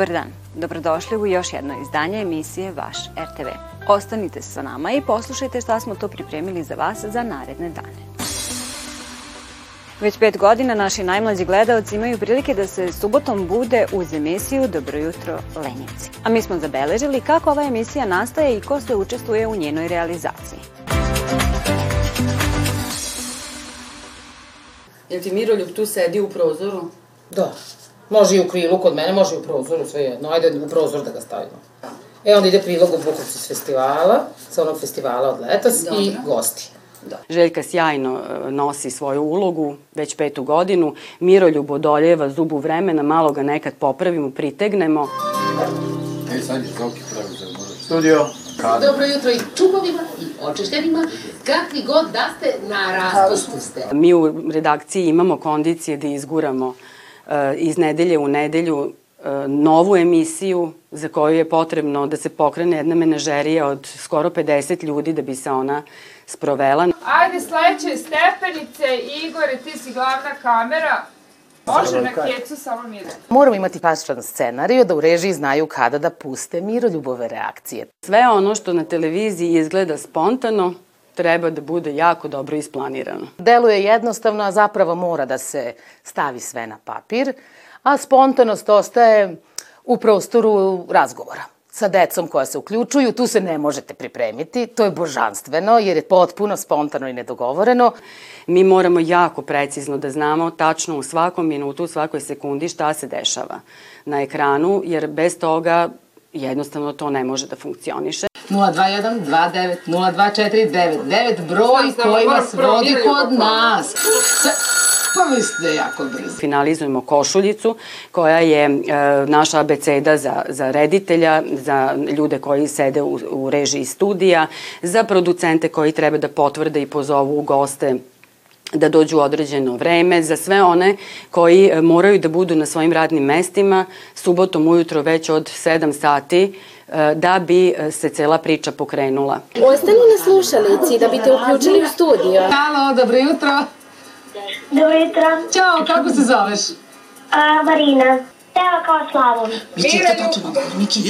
Dobar dan. Dobrodošli u još jedno izdanje emisije Vaš RTV. Ostanite sa nama i poslušajte šta smo to pripremili za vas za naredne dane. Već pet godina naši najmlađi gledalci imaju prilike da se subotom bude uz emisiju Dobro jutro Lenjevci. A mi smo zabeležili kako ova emisija nastaje i ko sve učestvuje u njenoj realizaciji. Jel ti Miroljub tu sedi u prozoru? Da. Može i u krilu kod mene, može i u prozoru, sve jedno. Ajde u prozor da ga stavimo. E onda ide prilog u Bukovcu s festivala, sa onog festivala od letas Dobro. i gosti. Da. Željka sjajno e, nosi svoju ulogu, već petu godinu. Miroljub odoljeva zubu vremena, malo ga nekad popravimo, pritegnemo. E, sad je Zoki pravi za Studio. Kada? Dobro jutro i čupovima i očešćenima. kakvi god da ste, na rastostu ste. Mi u redakciji imamo kondicije da izguramo uh, Eh, iz nedelje u nedelju eh, novu emisiju za koju je potrebno da se pokrene jedna menažerija od skoro 50 ljudi da bi se ona sprovela. Ajde, sledeće stepenice, Igore, ti si glavna kamera. Može na kecu, samo Mira. Moramo imati pašan scenariju da u režiji znaju kada da puste miroljubove reakcije. Sve ono što na televiziji izgleda spontano, treba da bude jako dobro isplanirano. Deluje jednostavno, a zapravo mora da se stavi sve na papir, a spontanost ostaje u prostoru razgovora sa decom koja se uključuju, tu se ne možete pripremiti, to je božanstveno jer je potpuno spontano i nedogovoreno. Mi moramo jako precizno da znamo tačno u svakom minutu, u svakoj sekundi šta se dešava na ekranu, jer bez toga jednostavno to ne može da funkcioniše. 021-29-0249-9 broj koji vas vodi kod nas. Pa vi ste jako brzo. Finalizujemo košuljicu koja je e, naša abeceda za, za reditelja, za ljude koji sede u, u režiji studija, za producente koji treba da potvrde i pozovu goste da dođu određeno vreme, za sve one koji e, moraju da budu na svojim radnim mestima subotom ujutro već od 7 sati e, da bi e, se cela priča pokrenula. Ostani na slušalici da biste uključili u studio. Halo, dobro jutro. Dobro jutro. Ćao, kako se zoveš? A, Marina. Evo kao slavom. Mi će tačno vam, Niki.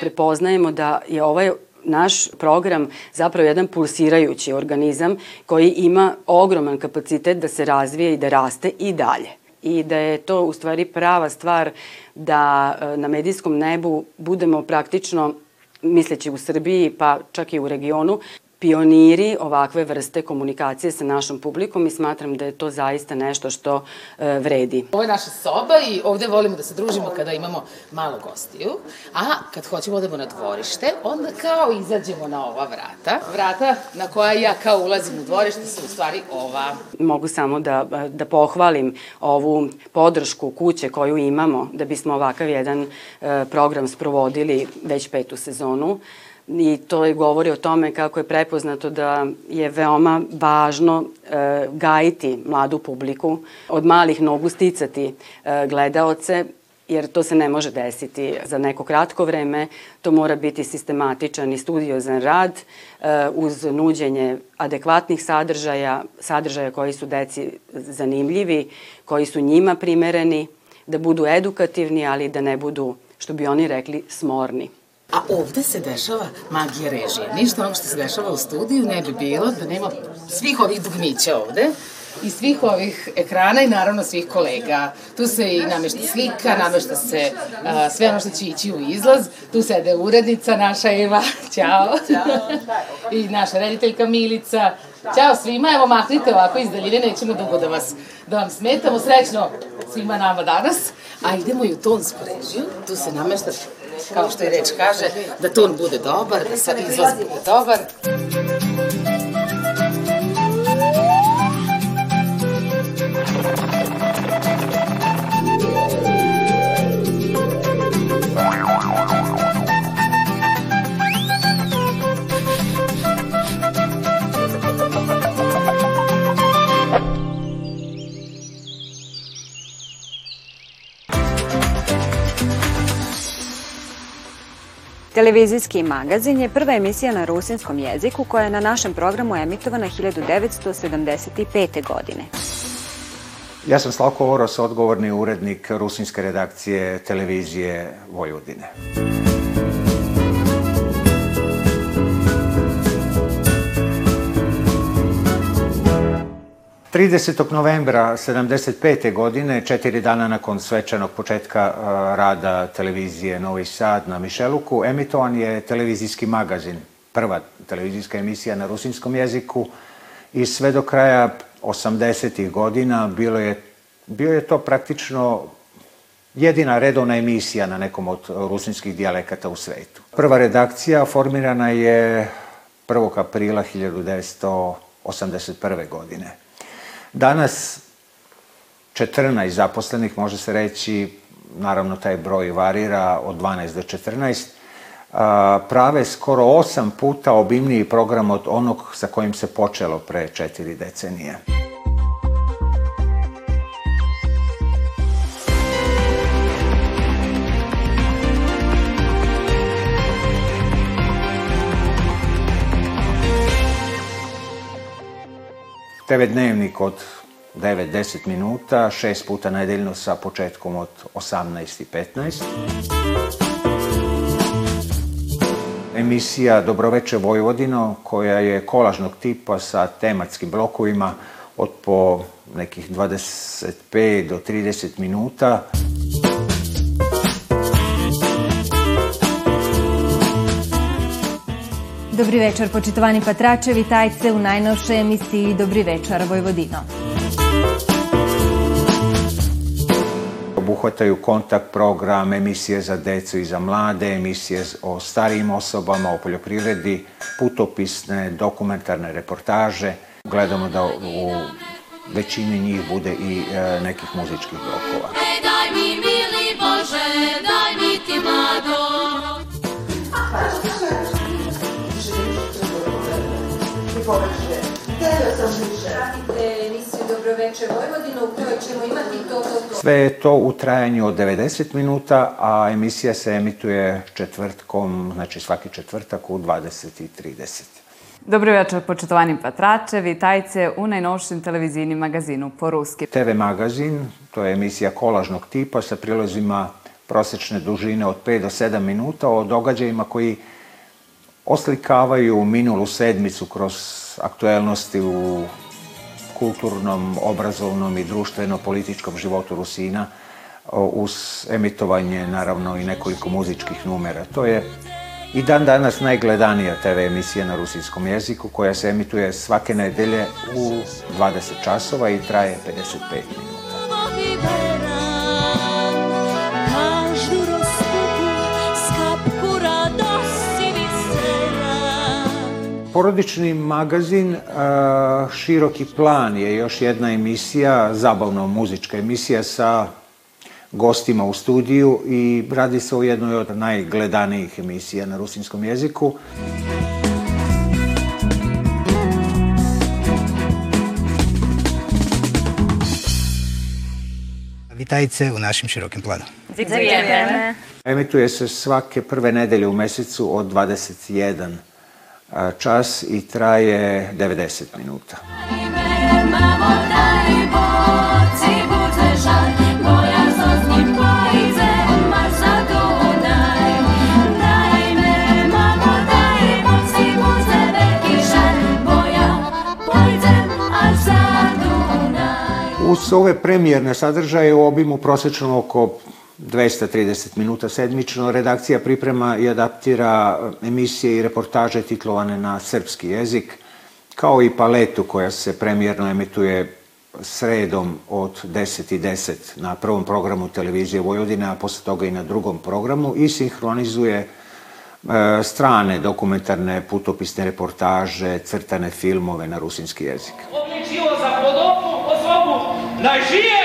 Prepoznajemo da je ovaj naš program zapravo jedan pulsirajući organizam koji ima ogroman kapacitet da se razvije i da raste i dalje. I da je to u stvari prava stvar da e, na medijskom nebu budemo praktično misleći u Srbiji, pa čak i u regionu, pioniri ovakve vrste komunikacije sa našom publikom i smatram da je to zaista nešto što e, vredi. Ovo je naša soba i ovde volimo da se družimo kada imamo malo gostiju, a kad hoćemo odemo na dvorište, onda kao izađemo na ova vrata. Vrata na koja ja kao ulazim u dvorište su u stvari ova. Mogu samo da, e, da pohvalim ovu podršku kuće koju imamo da bismo ovakav jedan e, program sprovodili već petu sezonu i to je govori o tome kako je prepoznato da je veoma važno e, gajiti mladu publiku, od malih nogu sticati e, gledaoce, jer to se ne može desiti za neko kratko vreme, to mora biti sistematičan i studiozan rad e, uz nuđenje adekvatnih sadržaja, sadržaja koji su deci zanimljivi, koji su njima primereni, da budu edukativni, ali da ne budu, što bi oni rekli, smorni. A ovde se dešava magija režije. Ništa onog što se dešava u studiju ne bi bilo da nema svih ovih dugmića ovde i svih ovih ekrana i naravno svih kolega. Tu se i namešta slika, namešta se a, sve ono što će ići u izlaz. Tu sede urednica naša Eva, ćao. I naša rediteljka Milica. Ćao svima, evo mahnite ovako iz daljine, nećemo dugo da vas da vam smetamo. Srećno svima nama danas. A idemo i u tonsku režiju, tu se namešta kao što i reč kaže, da ton bude dobar, da izlaz bude dobar. Televizijski magazin je prva emisija na rusinskom jeziku koja je na našem programu emitovana 1975. godine. Ja sam Slavko Oros, odgovorni urednik rusinske redakcije televizije Vojvodine. 30. novembra 75. godine, četiri dana nakon svečanog početka e, rada televizije Novi Sad na Mišeluku, emitovan je televizijski magazin, prva televizijska emisija na rusinskom jeziku i sve do kraja 80. godina bilo je, bio je to praktično jedina redovna emisija na nekom od rusinskih dijalekata u svetu. Prva redakcija formirana je 1. aprila 1981. godine. Danas 14 zaposlenih, može se reći, naravno taj broj varira od 12 do 14, prave skoro 8 puta obimniji program od onog sa kojim se počelo pre 4 decenije. TV dnevnik od 9-10 minuta, šest puta nedeljno sa početkom od 18.15. Emisija Dobroveče Vojvodino koja je kolažnog tipa sa tematskim blokovima od po nekih 25 do 30 minuta. Dobri večer, počitovani patračevi, tajce u najnovšoj emisiji Dobri večer, Vojvodino. Obuhvataju kontakt program, emisije za decu i za mlade, emisije o starijim osobama, o poljoprivredi, putopisne, dokumentarne reportaže. Gledamo da u većini njih bude i e, nekih muzičkih blokova. daj mi, mili Bože, daj mi ti mlado površine. Htjela sam više. Radite emisiju Dobroveče Vojvodina u kojoj ćemo imati to, to, to. Sve je to u trajanju od 90 minuta, a emisija se emituje četvrtkom, znači svaki četvrtak u 20.30. Dobro večer, početovani patrače, vitajce u najnovšim televizijnim magazinu po ruski. TV magazin, to je emisija kolažnog tipa sa prilozima prosečne dužine od 5 do 7 minuta o događajima koji oslikavaju minulu sedmicu kroz aktuelnosti u kulturnom, obrazovnom i društveno-političkom životu Rusina uz emitovanje naravno i nekoliko muzičkih numera. To je i dan danas najgledanija TV emisija na rusinskom jeziku koja se emituje svake nedelje u 20 časova i traje 55 minuta. porodični magazin Široki plan je još jedna emisija, zabavno muzička emisija sa gostima u studiju i radi se o jednoj od najgledanijih emisija na rusinskom jeziku. Witajcie u našim širokim planu. Dziękujemy. Emituje se svake prve nedelje u mesecu od 21 čas i traje 90 minuta. Uz ove premijerne sadržaje u obimu prosečno oko 230 minuta sedmično redakcija priprema i adaptira emisije i reportaže titlovane na srpski jezik, kao i paletu koja se premijerno emituje sredom od 10.10 10 na prvom programu televizije Vojvodine, a posle toga i na drugom programu i sinhronizuje e, strane dokumentarne putopisne reportaže, crtane filmove na rusinski jezik. Odličio za podobu osobu na žije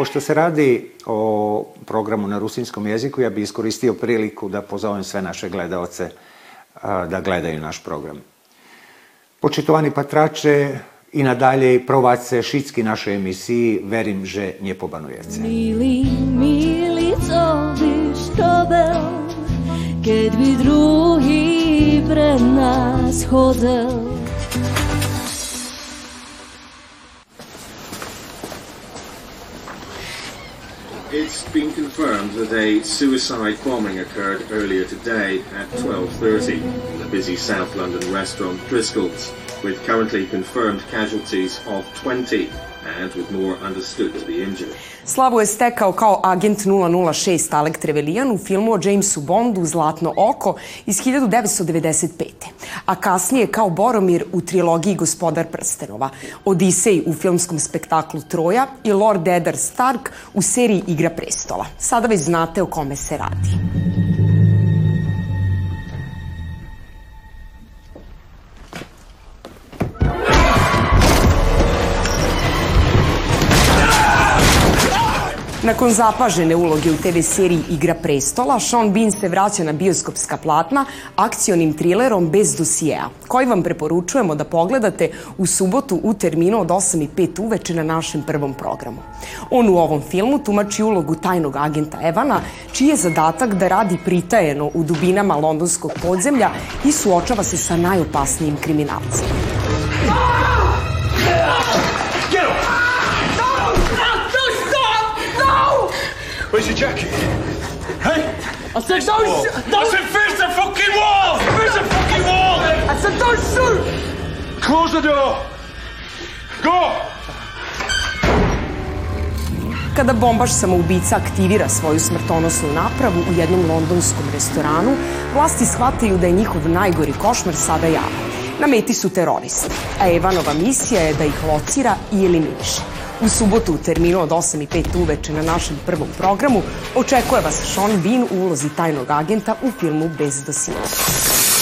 Pošto se radi o programu na rusinskom jeziku, ja bih iskoristio priliku da pozovem sve naše gledaoce da gledaju naš program. Počitovani patrače, i nadalje provat se šitski našoj emisiji Verim že nje pobanujece. Mili, milico, što tobel, kad bi drugi pred nas hodel, It's been confirmed that a suicide bombing occurred earlier today at 12.30 in the busy South London restaurant Driscoll's, with currently confirmed casualties of 20. Slavu je stekao kao agent 006 Alec Trevelyan u filmu o Jamesu Bondu Zlatno oko iz 1995. A kasnije kao Boromir u trilogiji Gospodar prstenova, Odisej u filmskom spektaklu Troja i Lord Eddard Stark u seriji Igra prestola. Sada već znate o kome se radi. Nakon zapažene uloge u TV seriji Igra prestola, Sean Bean se vraća na bioskopska platna akcionim trilerom bez dosijeja, koji vam preporučujemo da pogledate u subotu u terminu od 8.05 uveče na našem prvom programu. On u ovom filmu tumači ulogu tajnog agenta Evana, čiji je zadatak da radi pritajeno u dubinama londonskog podzemlja i suočava se sa najopasnijim kriminalcima. Ah! Where's your jacket? Hey? I said, don't shoot! I said, fix the fucking wall! Fix the fucking wall! I said, don't shoot! Close the door! Go! Kada bombaš samoubica aktivira svoju smrtonosnu napravu u jednom londonskom restoranu, vlasti shvataju da je njihov najgori košmar sada javan. Na meti su teroristi, a Evanova misija je da ih locira i eliminiše. U subotu u terminu od 8 i 5 uveče na našem prvom programu očekuje vas Sean Bean u ulozi tajnog agenta u filmu Bez dosije. Da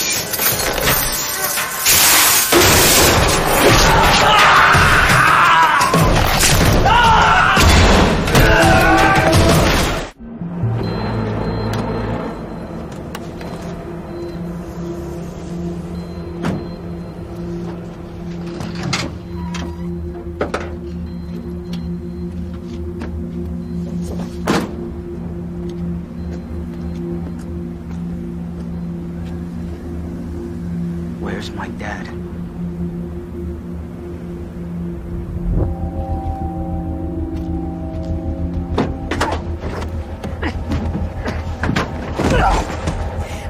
There's my dad.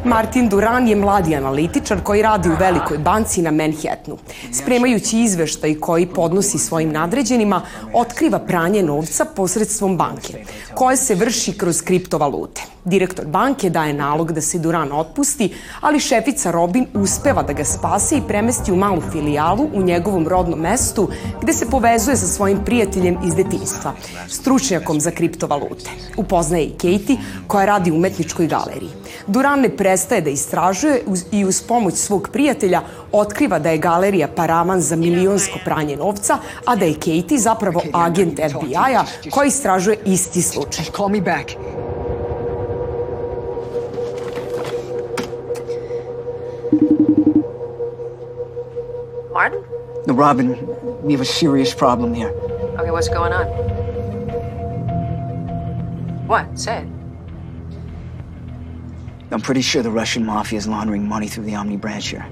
Martin Duran je mladi analitičar koji radi u velikoj banci na Manhattanu. Spremajući izveštaj koji podnosi svojim nadređenima, otkriva pranje novca posredstvom banke, koje se vrši kroz kriptovalute. Direktor banke daje nalog da se Duran otpusti, ali šefica Robin uspeva da ga spase i premesti u malu filijalu u njegovom rodnom mestu gde se povezuje sa svojim prijateljem iz detinjstva, stručnjakom za kriptovalute. Upoznaje i Katie koja radi u umetničkoj galeriji. Duran ne prestaje da istražuje i uz pomoć svog prijatelja otkriva da je galerija paravan za milionsko pranje novca, a da je Katie zapravo agent FBI-a koji istražuje isti slučaj. Call me back. Martin? No, Robin, we have a serious problem here. Okay, what's going on? What? Say it. I'm pretty sure the Russian mafia is laundering money through the Omni branch here.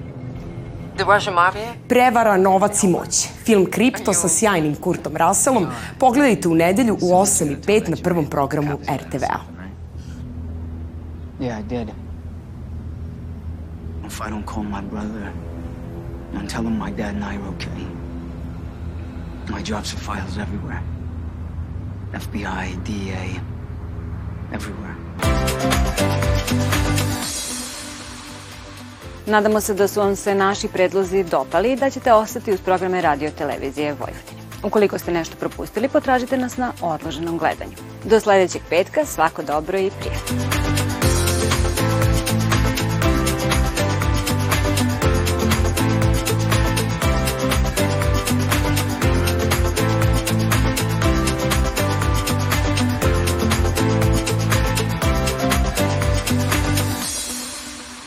The Russian mafia? Prevara, novac i moć. Film Kripto sa sjajnim Kurtom Russellom pogledajte u nedelju u 8.05 na prvom programu RTV-a. Yeah, I did. If I don't call my brother, And tell them my dad and I are okay. My jobs and files everywhere. FBI, DA, everywhere. Nadamo se da su vam se naši predlozi dopali i da ćete ostati uz programe radio televizije Vojvodine. Ukoliko ste nešto propustili, potražite nas na odloženom gledanju. Do sledećeg petka, svako dobro i prijatno.